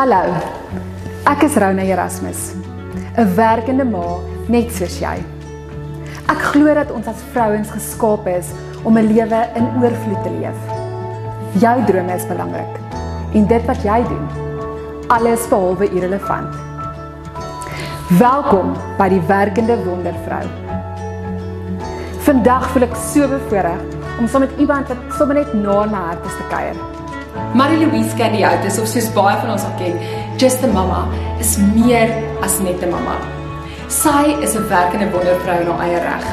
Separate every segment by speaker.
Speaker 1: Hallo. Ek is Rona Erasmus, 'n werkende ma net soos jy. Ek glo dat ons as vrouens geskaap is om 'n lewe in oorvloed te leef. Jou drome is belangrik en dit wat jy doen, alles behalwe irrelevant. Welkom by die werkende wondervrou. Vandag voel ek so bevoorreg om saam met iemand wat sommer net na my hart is te kuier.
Speaker 2: Marie-Louise Candiatis of soos baie van ons al ken, Just a Mama is meer as net 'n mamma. Sy is 'n werkende wondervrou in haar eie reg.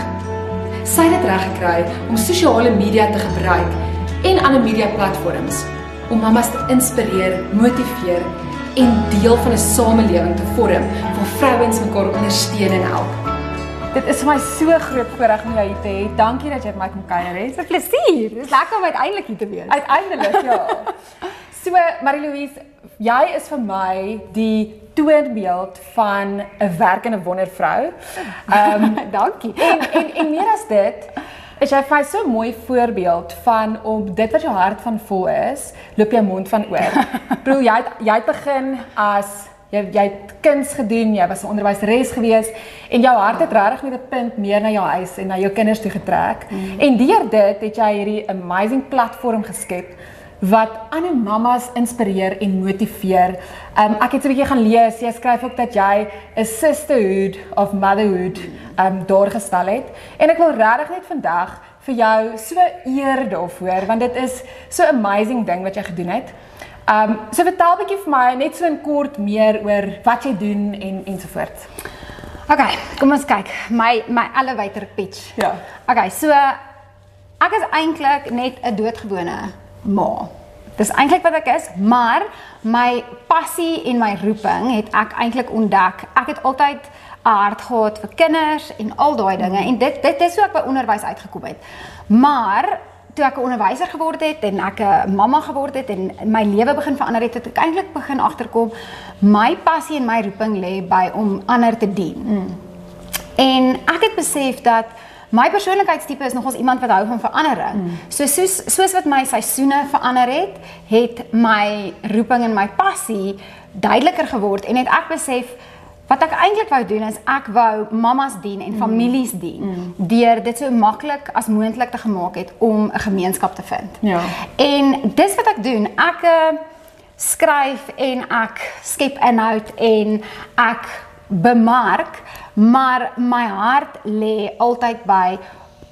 Speaker 2: Sy het dit reg gekry om sosiale media te gebruik en ander media platforms om mammas te inspireer, motiveer en deel van 'n samelewing te vorm waar vrouens mekaar ondersteun en help.
Speaker 1: Dit is vir my so groot voorreg om jou hier te hê. Dankie dat jy my kom kuier het.
Speaker 3: 'n plesier. Dis lekker om uiteindelik hier te wees.
Speaker 1: Uiteindelik, ja. So, Marie-Louise, jy is vir my die toonbeeld van 'n werkende wondervrou. Ehm um,
Speaker 3: dankie.
Speaker 1: En en en meer as dit, is jy vir my so 'n mooi voorbeeld van om dit wat jou hart van vol is, loop jou mond van oor. Bedoel jy het, jy het begin as jy jy het kuns gedoen, jy was 'n onderwyseres gewees en jou hart het regtig met 'n punt meer na jou huis en na jou kinders toe getrek. Mm. En deur dit het jy hierdie amazing platform geskep wat ander mammas inspireer en motiveer. Um ek het 'n bietjie gaan lees. Jy skryf ook dat jy 'n sisterhood of motherhood um doorgestel het. En ek wil regtig net vandag vir jou so eer daarvoor want dit is so amazing ding wat jy gedoen het. Um so vertel 'n bietjie vir my net so in kort meer oor wat jy doen en ensovoorts.
Speaker 3: OK, kom ons kyk. My my elevator pitch.
Speaker 1: Ja.
Speaker 3: OK, so ek is eintlik net 'n doodgewone ma. Dis eintlik wat ek is, maar my passie en my roeping het ek eintlik ontdek. Ek het altyd 'n hart gehad vir kinders en al daai dinge en dit dit is hoe ek by onderwys uitgekom het. Maar toe ek 'n onderwyser geword het en ek 'n mamma geword het en my lewe begin verander het, het ek eintlik begin agterkom my passie en my roeping lê by om ander te dien. Mm. En ek het besef dat my persoonlikheidstipe is nogals iemand wat hou van verandering. Mm. So soos soos wat my seisoene verander het, het my roeping en my passie duideliker geword en het ek besef Wat ek eintlik wou doen is ek wou mammas dien en families dien mm. deur dit so maklik as moontlik te gemaak het om 'n gemeenskap te vind.
Speaker 1: Ja.
Speaker 3: En dis wat ek doen. Ek uh, skryf en ek skep inhoud en ek bemark, maar my hart lê altyd by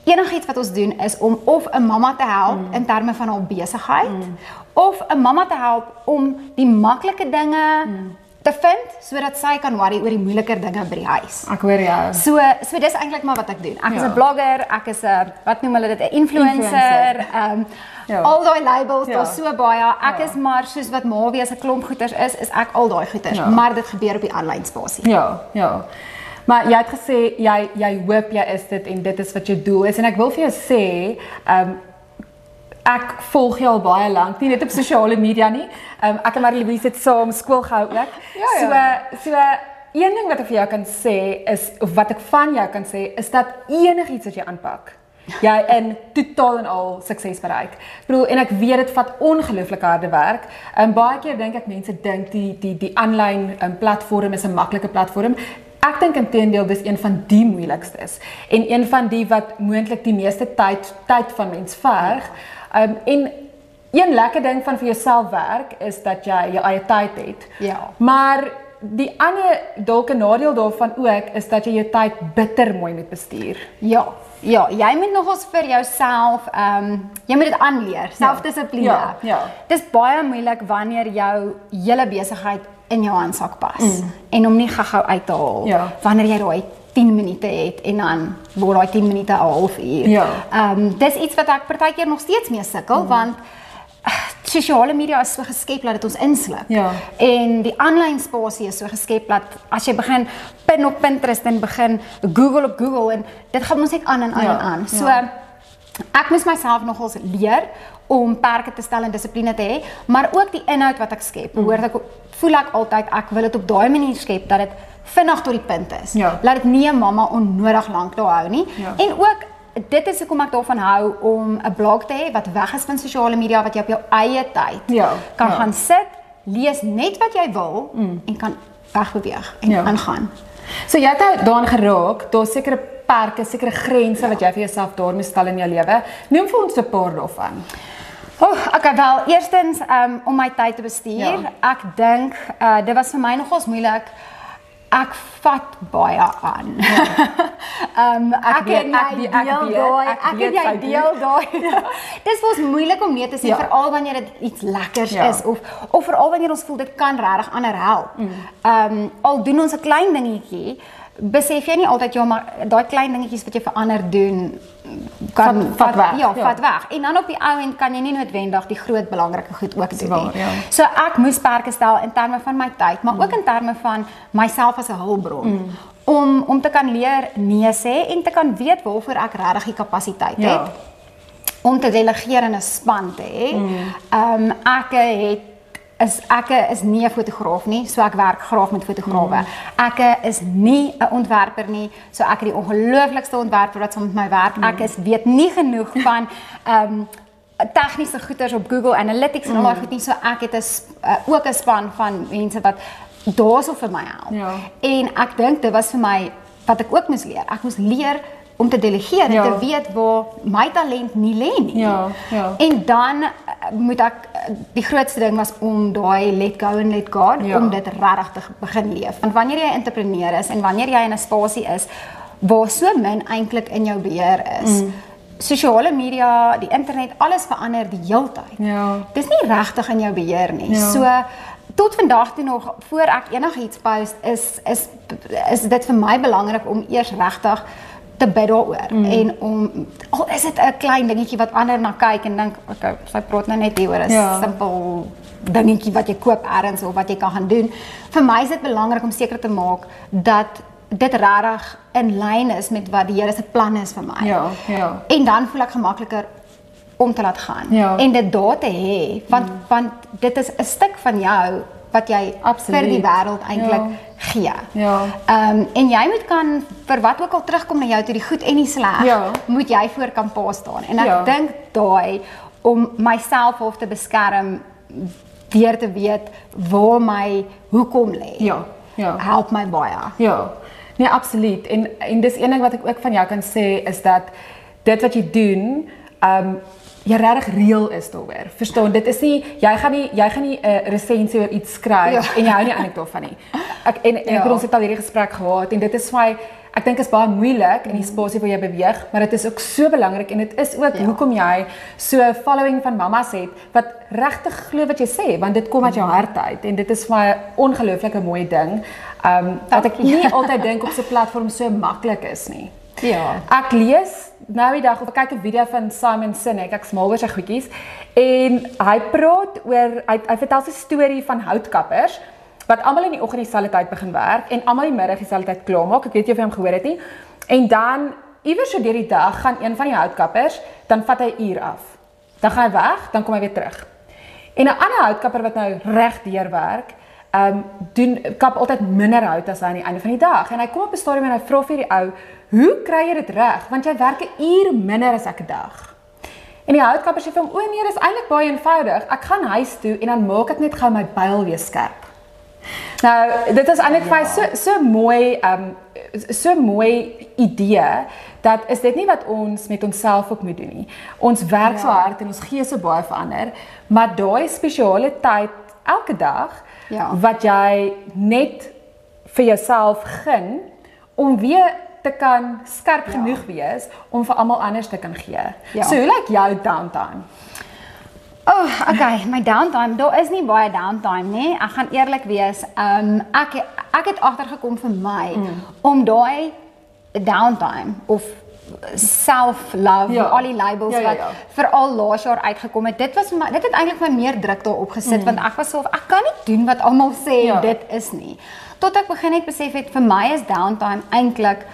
Speaker 3: enigiets wat ons doen is om of 'n mamma te help mm. in terme van haar besigheid mm. of 'n mamma te help om die maklike dinge mm te vind sodat sy kan worry oor die moeiliker dinge by die huis.
Speaker 1: Ek hoor jou.
Speaker 3: So so dis eintlik maar wat ek doen. Ek ja. is 'n blogger, ek is 'n wat noem hulle dit 'n influencer. Ehm um, ja. al daai labels, ja. daar's so baie. Ek ja. is maar soos wat ma wees 'n klomp goeters is, is ek al daai goeters, ja. maar dit gebeur op die aanlyn spasie.
Speaker 1: Ja, ja. Maar jy het gesê jy jy hoop jy is dit en dit is wat jou doel is en ek wil vir jou sê, ehm um, ek volg jou al baie lank, nie net op sosiale media nie. Um, ek en Marie-Louise het saam skool gehou ook. Ja, ja. So so een ding wat ek vir jou kan sê is of wat ek van jou kan sê is dat enigiets wat jy aanpak jy in totaal en al sukses bereik. Ek bedoel en ek weet dit vat ongelooflik harde werk. En um, baie keer dink ek mense dink die die die aanlyn um, platform is 'n maklike platform. Ek dink intedeel dis een van die moeilikstes en een van die wat moontlik die meeste tyd tyd van mens verg. Ja. Um en een lekker ding van vir jouself werk is dat jy jou eie tyd het.
Speaker 3: Ja.
Speaker 1: Maar die ander dalk 'n nadeel daarvan ook is dat jy jou tyd bitter mooi moet bestuur.
Speaker 3: Ja. Ja, jy moet nogals vir jouself ehm um, jy moet dit aanleer, selfdissipline.
Speaker 1: Ja, ja.
Speaker 3: Dis baie moeilik wanneer jou hele besigheid in jou handsak pas mm. en om nie gou-gou uit te haal
Speaker 1: ja.
Speaker 3: wanneer jy daai 10 minute het en dan word daai 10 minute 'n halfuur.
Speaker 1: Ja.
Speaker 3: Ehm um, dis iets wat ek partykeer nog steeds mee sukkel mm. want sosiale media is so geskep dat dit ons insluk.
Speaker 1: Ja.
Speaker 3: En die aanlyn spasie is so geskep dat as jy begin pin op Pinterest en begin Google op Google en dit gaan ons net aan en aan
Speaker 1: Ja,
Speaker 3: en aan. So
Speaker 1: ja.
Speaker 3: ek moes myself nogals leer om perke te stel en dissipline te hê, maar ook die inhoud wat ek skep. Behoort ek voel ek altyd ek wil dit op daai manier skep dat dit vinnig tot die punt is.
Speaker 1: Ja.
Speaker 3: Laat dit nie 'n mamma onnodig lank daar hou nie.
Speaker 1: Ja.
Speaker 3: En ook dit is hoekom ek daarvan hou om 'n blog te hê wat weg is van sosiale media wat jy op jou eie tyd
Speaker 1: Ja,
Speaker 3: kan
Speaker 1: ja.
Speaker 3: gaan sit, lees net wat jy wil mm. en kan wegbeweeg en
Speaker 1: Ja.
Speaker 3: aangaan.
Speaker 1: So jy het nou daaraan geraak, daar's sekere perke, sekere grense wat jy vir jouself daar moet stel in jou lewe. Noem vir ons 'n paar daarvan.
Speaker 3: O, oh, okay, wel, eerstens um, om my tyd te bestuur.
Speaker 1: Ja.
Speaker 3: Ek dink uh dit was vir my nogals moeilik. Ek vat baie aan. Ehm ek,
Speaker 1: weet,
Speaker 3: en jy
Speaker 1: ek weet, ek
Speaker 3: deel daai,
Speaker 1: ek
Speaker 3: ek en
Speaker 1: weet
Speaker 3: jy deel daai. Dis ons moeilik om nee te sê
Speaker 1: Ja.
Speaker 3: veral wanneer dit iets lekkers
Speaker 1: Ja.
Speaker 3: is of of veral wanneer ons voel dit kan regtig ander help. Ehm al doen ons 'n klein dingetjie, besef jy nie altyd ja, maar daai klein dingetjies wat jy vir ander doen kan
Speaker 1: Vat- vat weg,
Speaker 3: Ja,
Speaker 1: ja.
Speaker 3: vat weg. En dan op die ou end kan jy nie noodwendig die groot belangrike goed ook doen nie.
Speaker 1: ja.
Speaker 3: So ek moes perke stel in terme van my tyd, maar ook in terme van myself as 'n hulpbron.
Speaker 1: Mm.
Speaker 3: Om om te kan leer nee sê en te kan weet waarvoor ek regtig die kapasiteit
Speaker 1: Ja.
Speaker 3: het om te delegeer in 'n span te hê. Ehm um, ek het is ek is nie 'n fotograaf nie, so ek werk graag met fotograwe. Ek is nie 'n ontwerper nie, so ek het die ongelooflikste ontwerper wat saam met my werk. Ek is weet nie genoeg van ehm um, tegniese goeders op Google Analytics en al daai goed nie, so ek het 'n uh, ook 'n span van mense wat daarso vir my help.
Speaker 1: Ja.
Speaker 3: En ek dink dit was vir my wat ek ook moes leer. Ek moes leer om te delegeer en
Speaker 1: Ja.
Speaker 3: te weet waar my talent nie lê nie.
Speaker 1: Ja, ja.
Speaker 3: En dan eh, moet ek eh, die grootste ding was om daai let go and let God
Speaker 1: Ja.
Speaker 3: om dit regtig te begin leef. Want wanneer jy 'n entrepreneur is en wanneer jy in 'n spasie is waar so min eintlik in jou beheer is, mm. sosiale media, die internet, alles verander die heeltyd.
Speaker 1: Ja.
Speaker 3: Dis nie regtig in jou beheer nie.
Speaker 1: Ja.
Speaker 3: So tot vandag toe nog voor ek enigiets post is is is dit vir my belangrik om eers regtig te bid daaroor mm. en om al is dit 'n klein dingetjie wat ander na kyk en dink okay, sy praat nou net hieroor 'n
Speaker 1: Ja.
Speaker 3: simpel dingetjie wat jy koop elders of wat jy kan gaan doen. Vir my is dit belangrik om seker te maak dat dit regtig in lyn is met wat die Here se plan is vir my.
Speaker 1: Ja, ja.
Speaker 3: En dan voel ek gemakliker om te laat gaan
Speaker 1: Ja.
Speaker 3: en dit daar te hê want mm. want dit is 'n stuk van jou wat jy
Speaker 1: Absoluut.
Speaker 3: vir die wêreld eintlik
Speaker 1: Ja.
Speaker 3: gee.
Speaker 1: Ja.
Speaker 3: Ehm um, en jy moet kan vir wat ook al terugkom na jou toe die goed en die sleg,
Speaker 1: Ja.
Speaker 3: moet jy voor kan pa staan. En ek
Speaker 1: Ja.
Speaker 3: dink daai om myself hof te beskerm deur te weet waar my hoekom lê.
Speaker 1: Ja, ja.
Speaker 3: Help my baie.
Speaker 1: Ja. Nee, absoluut. En en dis een ding wat ek ook van jou kan sê is dat dit wat jy doen, ehm um, jy regtig reël is daaroor. Verstaan, dit is nie jy gaan nie jy gaan nie 'n uh, resensie oor iets skryf
Speaker 3: Ja.
Speaker 1: en jy hou nie eintlik daarvan nie. Ek en, en
Speaker 3: Ja.
Speaker 1: ek het ons het al hierdie gesprek gehad en dit is vir my ek dink is baie moeilik in die spasie waar jy beweeg, maar dit is ook so belangrik en dit is ook
Speaker 3: Ja.
Speaker 1: hoekom jy so 'n following van mammas het wat regtig glo wat jy sê, want dit kom uit jou hart uit en dit is vir my 'n ongelooflike mooi ding. Um, dat ek
Speaker 3: Dankie.
Speaker 1: nie altyd dink op so 'n platform so maklik is nie.
Speaker 3: Ja.
Speaker 1: Ek lees nou die dag of ek kyk 'n video van Simon Sinek, ek smaal oor sy goedjies en hy praat oor hy, hy vertel 'n storie van houtkappers wat almal in die oggend dieselfde tyd begin werk en almal die middag dieselfde tyd klaar maak. Ek weet nie of jy hom gehoor het nie. En dan iewers so deur die dag gaan een van die houtkappers, dan vat hy 'n uur af. Dan gaan hy weg, dan kom hy weer terug. En 'n ander houtkapper wat nou reg deur werk, ehm um, doen kap altyd minder hout as hy aan die einde van die dag. En hy kom op 'n stadium en hy vra vir die ou, "Hoe kry jy dit reg? Want jy werk 'n uur minder as ek 'n dag." En die houtkapper sê vir hom, "O nee, dis eintlik baie eenvoudig. Ek gaan huis toe en dan maak ek net gou my byl weer skerp." Nou, dit is eintlik vir my so so mooi um so mooi idee dat is dit nie wat ons met onsself ook moet doen nie. Ons werk ja. so hard en ons gee so baie vir ander, maar daai spesiale tyd elke dag
Speaker 3: Ja.
Speaker 1: wat jy net vir jouself gun om weer te kan skerp ja. genoeg wees om vir almal anders te kan gee.
Speaker 3: Ja.
Speaker 1: So hoe lyk jou downtime?
Speaker 3: Oh, okay, my downtime. Daar is nie baie downtime nie. Ek gaan eerlik wees. Um ek ek het agtergekom vir my mm. om daai downtime of self love
Speaker 1: Ja.
Speaker 3: al die labels
Speaker 1: Ja, ja,
Speaker 3: wat
Speaker 1: ja.
Speaker 3: veral laas jaar uitgekom het. Dit was my dit het eintlik my meer druk daarop gesit
Speaker 1: Mm.
Speaker 3: want ek was so of ek kan nie doen wat almal sê
Speaker 1: Ja.
Speaker 3: dit is nie. Tot ek begin het besef het vir my is downtime eintlik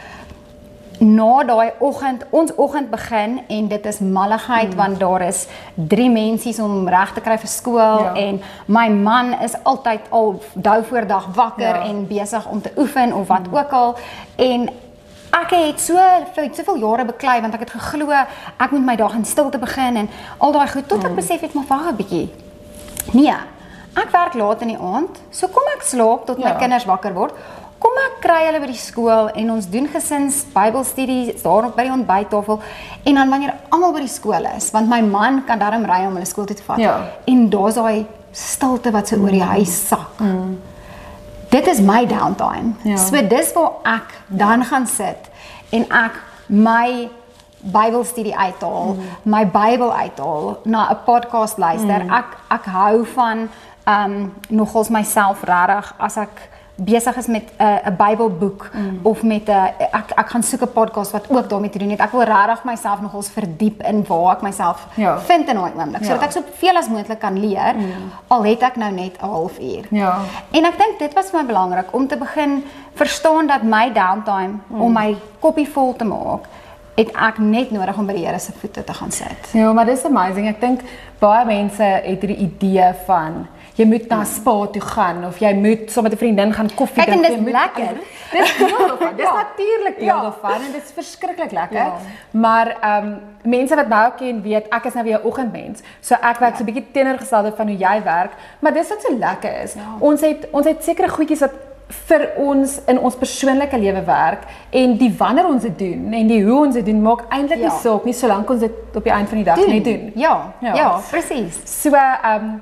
Speaker 3: na daai oggend ons oggend begin en dit is malligheid mm. want daar is drie mensies om reg te kry vir skool
Speaker 1: Ja.
Speaker 3: en my man is altyd al dou voor dag wakker
Speaker 1: Ja.
Speaker 3: en besig om te oefen of wat mm. ook al en ek het so vir soveel jare beklei want ek het geglo ek moet my dag in stilte begin en al daai goed tot ek besef het maar wag 'n bietjie Nee. Ek werk laat in die aand. So kom ek slaap tot my
Speaker 1: Ja.
Speaker 3: kinders wakker word. Kom ek kry hulle by die skool en ons doen gesins Bybelstudies daar op by die ontbyttafel en dan wanneer almal by die skool is, want my man kan darm ry om hulle skool toe te vat.
Speaker 1: Ja.
Speaker 3: En daar's daai stilte wat so oor die huis sak. Dit is my downtime.
Speaker 1: Ja.
Speaker 3: So dis waar ek dan gaan sit en ek my Bybelstudie uithaal, my Bybel uithaal, na 'n podcast luister. Ek ek hou van um nogals myself regtig as ek besig is met 'n 'n Bybelboek of met 'n ek ek gaan soek 'n podcast wat ook daarmee te doen het. Ek wil regtig myself nogals verdiep in waar ek myself
Speaker 1: Ja.
Speaker 3: vind in daai oomblik
Speaker 1: Ja.
Speaker 3: sodat ek soveel as moontlik kan leer al het ek nou net 'n halfuur.
Speaker 1: Ja.
Speaker 3: En ek dink dit was vir my belangrik om te begin verstaan dat my downtime mm. om my koppie vol te maak, het ek net nodig om by die Here se voete te gaan sit.
Speaker 1: Ja, maar dis amazing. Ek dink baie mense het hierdie idee van jy moet na spa toe gaan of jy moet saam met 'n vriendin gaan koffie
Speaker 3: Kyk, en
Speaker 1: drink.
Speaker 3: dis lekker.
Speaker 1: Dis deel daarvan. Dis
Speaker 3: Ja.
Speaker 1: natuurlik deel
Speaker 3: Ja.
Speaker 1: daarvan en dit is verskriklik lekker.
Speaker 3: Ja.
Speaker 1: Maar ehm um, mense wat my ook ken weet ek is nou weer 'n oggendmens. So ek werk so 'n bietjie teenoorgestelde van hoe jy werk, maar dis wat so lekker is. Ons het ons het sekere goedjies wat vir ons in ons persoonlike lewe werk en die wanneer ons dit doen en die hoe ons dit doen maak eintlik
Speaker 3: Ja.
Speaker 1: nie saak nie solank ons dit op die einde van die dag net doen.
Speaker 3: Ja,
Speaker 1: Ja.
Speaker 3: ja, ja presies.
Speaker 1: So, ehm um,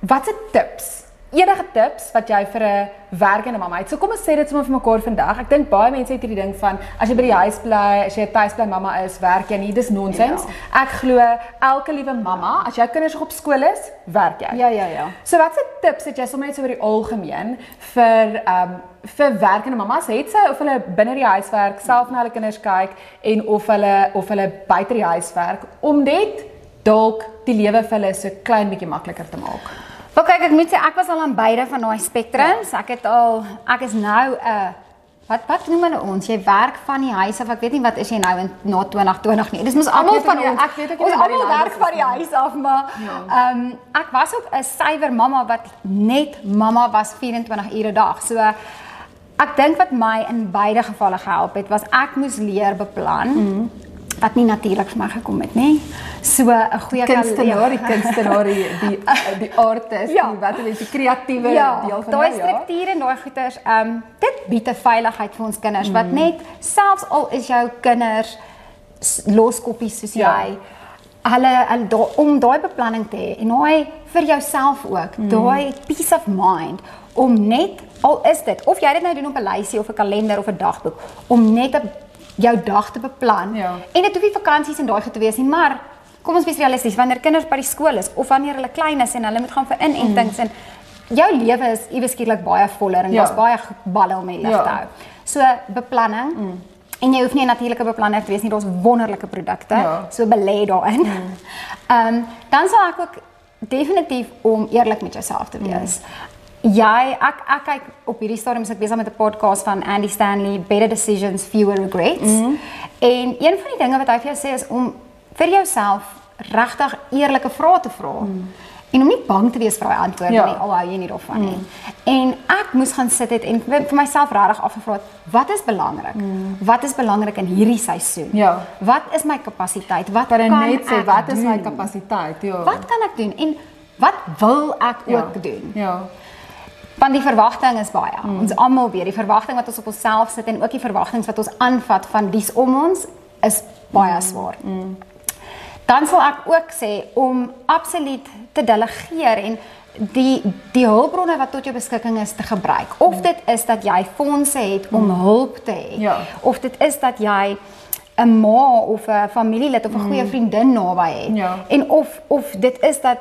Speaker 1: wat se tips? Enige tips wat jy vir 'n werkende mamma het? So kom ons sê dit sommer vir mekaar vandag. Ek dink baie mense het hierdie ding van as jy by die huis bly, as jy 'n tuisbly mamma is, werk jy nie. Dis nonsens.
Speaker 3: Ja.
Speaker 1: Ek glo elke liewe mamma, as jou kinders nog op skool is, werk jy.
Speaker 3: Ja, ja, ja.
Speaker 1: So wat se tips het jy sommer net so oor die algemeen vir ehm um, vir werkende mammas? Het sy of hulle binne die huis werk, self na hulle kinders kyk en of hulle of hulle buite die huis werk om net dalk die lewe vir hulle so klein bietjie makliker te maak?
Speaker 3: Wel kyk, ek moet sê ek was al aan beide van daai spektrums. Ek het al ek is nou 'n uh, wat wat noem hulle ons? Jy werk van die huis af. Ek weet nie wat is jy nou in na 2020 nie. Dis mos almal van
Speaker 1: nie-
Speaker 3: ons.
Speaker 1: ek weet nie
Speaker 3: ons almal werk van die huis af, maar ehm um, ek was ook 'n suiwer mamma wat net mamma was 24 ure 'n dag. So ek dink wat my in beide gevalle gehelp het was ek moes leer beplan. Mm. Wat nie natuurlik vir my gekom het nie. So 'n goeie
Speaker 1: kunstenaar, die kunstenaar, die die, die artist,
Speaker 3: Ja.
Speaker 1: die wat weet die kreatiewe
Speaker 3: ja,
Speaker 1: deel van
Speaker 3: daai
Speaker 1: ja.
Speaker 3: struktuur en daai goeters, ehm um, dit bied 'n veiligheid vir ons kinders mm. wat net selfs al is jou kinders loskoppies soos
Speaker 1: Ja.
Speaker 3: jy hulle, hulle da, om daai beplanning te hê en daai vir jouself ook, mm. daai peace of mind om net al is dit of jy dit nou doen op 'n lysie of 'n kalender of 'n dagboek om net 'n jou dag te beplan.
Speaker 1: Ja.
Speaker 3: En dit hoef nie vakansies en daai goed te wees nie, maar kom ons wees realisties, wanneer kinders by die skool is of wanneer hulle klein is en hulle moet gaan vir inentings mm. en jou lewe is iewes skielik baie voller en
Speaker 1: Ja.
Speaker 3: daar's baie balle om mee lig
Speaker 1: Ja.
Speaker 3: te hou. So beplanning. Mm. En jy hoef nie 'n natuurlike beplanner te wees nie, daar's wonderlike produkte.
Speaker 1: Ja.
Speaker 3: So belê daarin. Ehm um, dan sal ek ook definitief om eerlik met jouself te wees. Jy ek ek kyk op hierdie stadium is ek besig met 'n podcast van Andy Stanley, Better Decisions, Fewer Regrets. Mm. En een van die dinge wat hy vir jou sê is om vir jouself regtig eerlike vrae te vra. Mm. En om nie bang te wees vir daai antwoorde
Speaker 1: Ja.
Speaker 3: nie, al hou jy nie daarvan nie. En ek moes gaan sit het en vir myself regtig afgevra het, wat is belangrik? Wat is belangrik in hierdie seisoen?
Speaker 1: Ja.
Speaker 3: Wat is my kapasiteit? Wat kan
Speaker 1: net sê
Speaker 3: ek
Speaker 1: wat is my
Speaker 3: doen?
Speaker 1: kapasiteit? Ja.
Speaker 3: Wat kan ek doen en wat wil ek
Speaker 1: ja.
Speaker 3: ook doen?
Speaker 1: Ja.
Speaker 3: Want die verwagting is baie. Mm. Ons almal weet die verwagting wat ons op onsself sit en ook die verwagtinge wat ons aanvat van dies om ons is baie mm. swaar. Mm. Dan sal ek ook sê om absoluut te delegeer en die die hulpbronne wat tot jou beskikking is te gebruik. Of dit is dat jy fondse het om hulp te hê.
Speaker 1: Ja.
Speaker 3: Of dit is dat jy 'n ma of 'n familielid of 'n goeie vriendin naby het.
Speaker 1: Ja.
Speaker 3: En of of dit is dat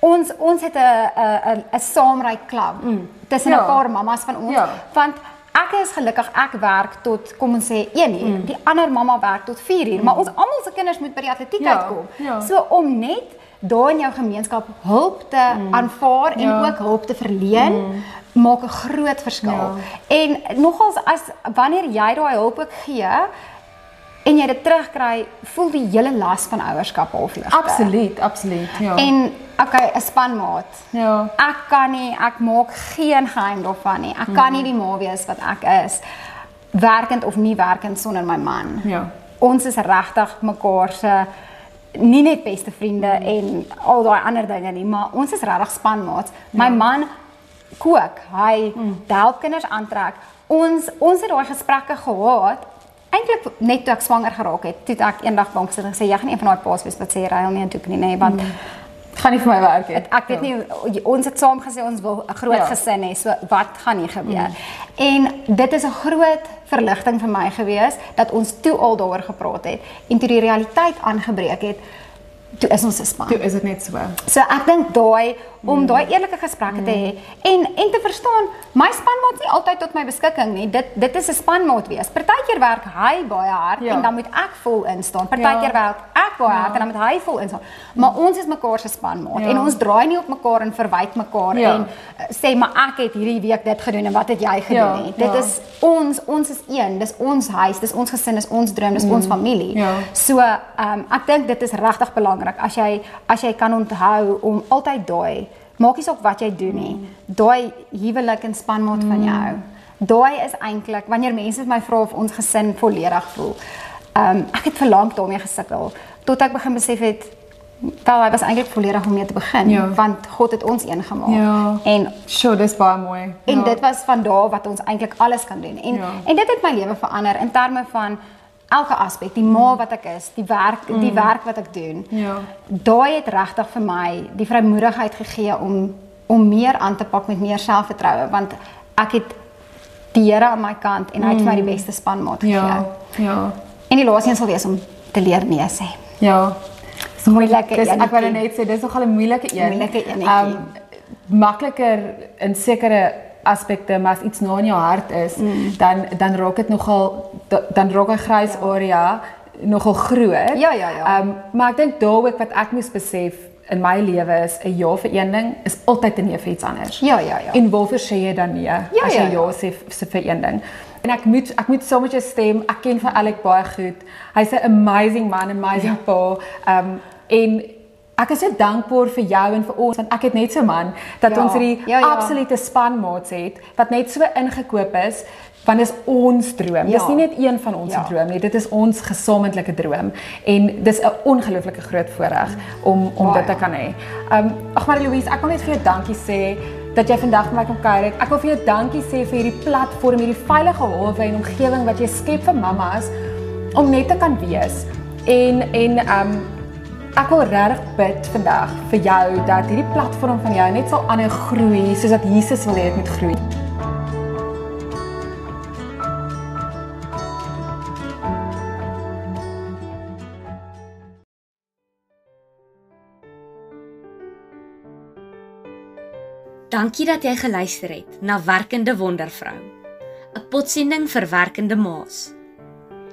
Speaker 3: ons ons het 'n 'n 'n saamry klub mm. tussen 'n
Speaker 1: Ja.
Speaker 3: paar mammas van ons
Speaker 1: Ja.
Speaker 3: want ek is gelukkig ek werk tot kom ons sê 1 uur. Mm. Die ander mamma werk tot 4 uur, mm. maar ons almal se kinders moet by die atletiek
Speaker 1: Ja,
Speaker 3: uitkom.
Speaker 1: ja.
Speaker 3: So om net daar in jou gemeenskap hulp te mm. aanvaar en
Speaker 1: Ja.
Speaker 3: ook hulp te verleen mm. maak 'n groot verskil.
Speaker 1: Ja.
Speaker 3: En nogals as wanneer jy daai hulp ook gee en jy dit terugkry, voel die hele las van ouerskap half ligter.
Speaker 1: Absoluut, absoluut. Ja.
Speaker 3: En okay, 'n spanmaat.
Speaker 1: ja.
Speaker 3: Ek kan nie, ek maak geen geheim daarvan nie. Ek kan nie die ma wees wat ek is werkend of nie werkend sonder my man.
Speaker 1: Ja.
Speaker 3: Ons is regtig mekaar se nie net beste vriende en al daai ander dinge nie, maar ons is regtig spanmaats. My man kook, hy help kinders aantrek. Ons ons het daai gesprekke gehad eintlik net toe ek swanger geraak het. Toe ek eendag bank sit en gesê jy gaan nie een van daai paas wees wat sê ruil nie en toe nie, nee, want
Speaker 1: gaan nie vir my werk nie.
Speaker 3: Ek weet nie ons het saam gesê ons wil 'n groot
Speaker 1: Ja.
Speaker 3: gesin hê. So wat gaan hier gebeur? Mm. En dit is 'n groot verligting vir my gewees dat ons toe al daaroor gepraat het en toe die realiteit aangebreek het, toe is ons 'n span.
Speaker 1: Toe is dit net so.
Speaker 3: So ek dink daai om daai eerlike gesprekke te hê en en te verstaan my spanmaat nie altyd tot my beskikking nie. Dit dit is 'n spanmaat wees. Partykeer werk hy baie hard
Speaker 1: Ja.
Speaker 3: en dan moet ek vol instaan. Partykeer
Speaker 1: Ja.
Speaker 3: werk ek baie hard en dan moet hy vol instaan. Maar ons is mekaar se spanmaat
Speaker 1: Ja.
Speaker 3: en ons draai nie op mekaar en verwyd mekaar
Speaker 1: Ja.
Speaker 3: en uh, sê maar ek het hierdie week dit gedoen en wat het jy gedoen
Speaker 1: Ja,
Speaker 3: nie. Dit
Speaker 1: ja.
Speaker 3: is ons ons is een. Dis ons huis, dis ons gesin, dis ons droom, dis ons familie.
Speaker 1: Ja.
Speaker 3: So, ehm um, ek dink dit is regtig belangrik as jy as jy kan onthou om altyd daai maak nie saak wat jy doen nie. Daai huwelik en spanmaat van jou. Daai is eintlik wanneer mense my vra of ons gesin volledig voel. Ehm um, ek het vir lank daarmee gesukkel tot ek begin besef het wel hy was eintlik volledig om mee te begin
Speaker 1: Ja.
Speaker 3: want God het ons een gemaak.
Speaker 1: Ja.
Speaker 3: En
Speaker 1: Sjoe, dis baie mooi.
Speaker 3: en
Speaker 1: ja.
Speaker 3: dit was van daar wat ons eintlik alles kan doen. En
Speaker 1: Ja.
Speaker 3: en dit het my lewe verander in terme van elke aspek, die ma wat ek is, die werk, die werk wat ek doen.
Speaker 1: Ja.
Speaker 3: Daai het regtig vir my die vrymoedigheid gegee om om meer aan te pak met meer selfvertroue want ek het die Here aan my kant en hy het vir my die beste spanmaat gegee.
Speaker 1: Ja. Ja.
Speaker 3: En die laaste een sal wees om te leer nee sê.
Speaker 1: Ja.
Speaker 3: Moeilike
Speaker 1: Dis ek wou net sê dis nogal 'n moeilike een.
Speaker 3: Moeilike enetjie.
Speaker 1: makliker in sekere aspekte, maar as iets na in jou hart is, mm. dan dan raak dit nogal da- dan raak 'n grys ja. area nogal groot.
Speaker 3: Ja, ja, ja.
Speaker 1: Um, maar ek dink daar ook wat ek moes besef in my lewe is 'n ja vir een ding is altyd 'n nee vir iets anders.
Speaker 3: Ja, ja, ja.
Speaker 1: En waarvoor sê jy dan nee
Speaker 3: Ja,
Speaker 1: as jy
Speaker 3: ja,
Speaker 1: ja,
Speaker 3: ja.
Speaker 1: sê sê vir een ding? En ek moet ek moet saam met jou stem. Ek ken vir Alec baie goed. Hy's 'n amazing man, amazing ja. pa. Um en ek is so dankbaar vir jou en vir ons want ek het net so man dat
Speaker 3: Ja,
Speaker 1: ons hierdie
Speaker 3: ja, ja.
Speaker 1: absolute spanmaats het wat net so ingekoop is want dis ons droom.
Speaker 3: Ja.
Speaker 1: Dis nie net een van ons
Speaker 3: Ja.
Speaker 1: droom nie. Dit is ons gesamentlike droom en dis 'n ongelooflike groot voorreg om om
Speaker 3: Baie.
Speaker 1: dit te kan hê. Um ag maar Louise, ek wil net vir jou dankie sê dat jy vandag met my kom kuier het. Ek wil vir jou dankie sê vir hierdie platform, hierdie veilige hawe en omgewing wat jy skep vir mammas om net te kan wees. En en um ek wil regtig bid vandag vir jou dat hierdie platform van jou net sal aanhou groei soos dat Jesus wil hê dit moet groei.
Speaker 4: Dankie dat jy geluister het na Werkende Wondervrou, 'n potsending vir werkende ma's.